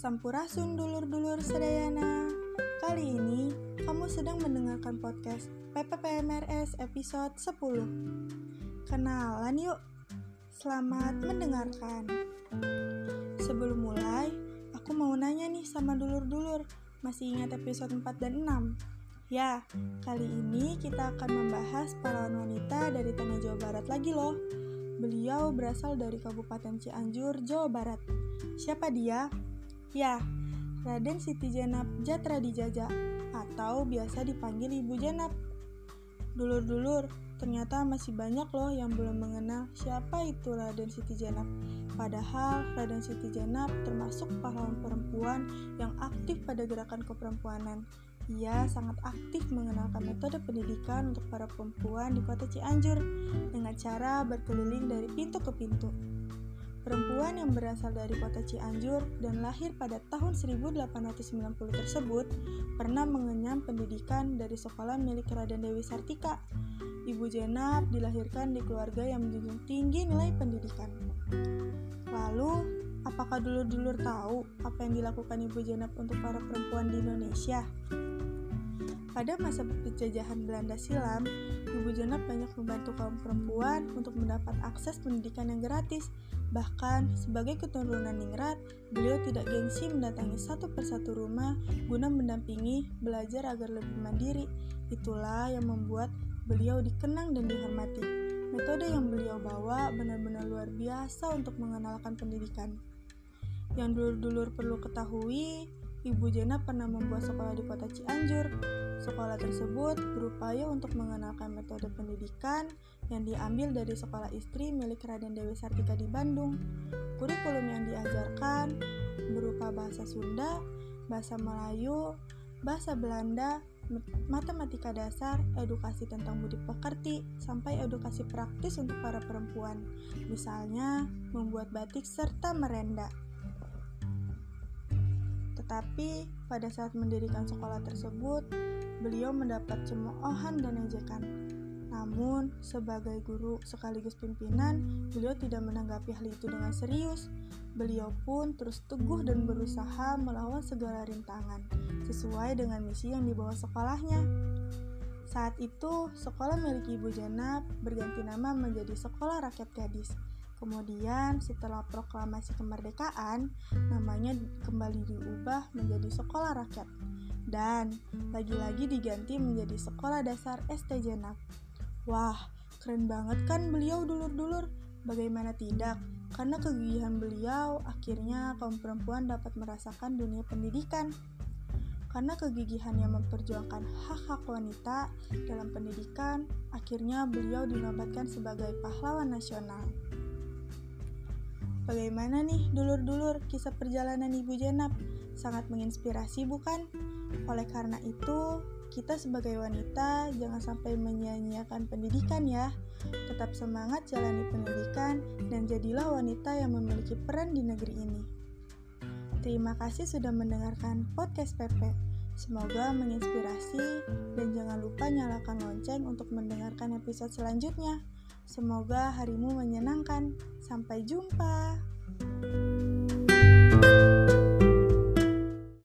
Sampurasun dulur-dulur sedayana. Kali ini kamu sedang mendengarkan podcast PPPMRS episode 10. Kenalan yuk. Selamat mendengarkan. Sebelum mulai, aku mau nanya nih sama dulur-dulur, masih ingat episode 4 dan 6? Ya, kali ini kita akan membahas pahlawan wanita dari tanah Jawa Barat lagi loh. Beliau berasal dari Kabupaten Cianjur, Jawa Barat. Siapa dia? Ya, Raden Siti Jenab Jatra Dijaja atau biasa dipanggil Ibu Jenab. Dulur-dulur, ternyata masih banyak loh yang belum mengenal siapa itu Raden Siti Jenab. Padahal Raden Siti Jenab termasuk pahlawan perempuan yang aktif pada gerakan keperempuanan. Ia sangat aktif mengenalkan metode pendidikan untuk para perempuan di kota Cianjur dengan cara berkeliling dari pintu ke pintu. Perempuan yang berasal dari kota Cianjur dan lahir pada tahun 1890 tersebut pernah mengenyam pendidikan dari sekolah milik Raden Dewi Sartika. Ibu Jenab dilahirkan di keluarga yang menjunjung tinggi nilai pendidikan. Lalu, apakah dulur-dulur tahu apa yang dilakukan Ibu Jenab untuk para perempuan di Indonesia? Pada masa penjajahan Belanda silam, Ibu Jenab banyak membantu kaum perempuan untuk mendapat akses pendidikan yang gratis. Bahkan, sebagai keturunan ningrat, beliau tidak gengsi mendatangi satu persatu rumah guna mendampingi belajar agar lebih mandiri. Itulah yang membuat beliau dikenang dan dihormati. Metode yang beliau bawa benar-benar luar biasa untuk mengenalkan pendidikan. Yang dulur-dulur perlu ketahui, Ibu Jena pernah membuat sekolah di kota Cianjur. Sekolah tersebut berupaya untuk mengenalkan metode pendidikan yang diambil dari sekolah istri milik Raden Dewi Sartika di Bandung. Kurikulum yang diajarkan berupa bahasa Sunda, bahasa Melayu, bahasa Belanda, matematika dasar, edukasi tentang budi pekerti, sampai edukasi praktis untuk para perempuan, misalnya membuat batik serta merenda. Tetapi pada saat mendirikan sekolah tersebut, beliau mendapat cemoohan dan ejekan. Namun, sebagai guru sekaligus pimpinan, beliau tidak menanggapi hal itu dengan serius. Beliau pun terus teguh dan berusaha melawan segala rintangan, sesuai dengan misi yang dibawa sekolahnya. Saat itu, sekolah milik Ibu Jenab berganti nama menjadi Sekolah Rakyat Gadis Kemudian setelah proklamasi kemerdekaan, namanya kembali diubah menjadi Sekolah Rakyat dan lagi-lagi diganti menjadi Sekolah Dasar ST Jenab. Wah, keren banget kan beliau dulur-dulur? Bagaimana tidak? Karena kegigihan beliau, akhirnya kaum perempuan dapat merasakan dunia pendidikan. Karena kegigihan yang memperjuangkan hak-hak wanita dalam pendidikan, akhirnya beliau dinobatkan sebagai pahlawan nasional. Bagaimana nih dulur-dulur kisah perjalanan Ibu Jenab? Sangat menginspirasi bukan? Oleh karena itu, kita sebagai wanita jangan sampai menyia-nyiakan pendidikan ya. Tetap semangat jalani pendidikan dan jadilah wanita yang memiliki peran di negeri ini. Terima kasih sudah mendengarkan podcast Pepe. Semoga menginspirasi dan jangan lupa nyalakan lonceng untuk mendengarkan episode selanjutnya. Semoga harimu menyenangkan. Sampai jumpa.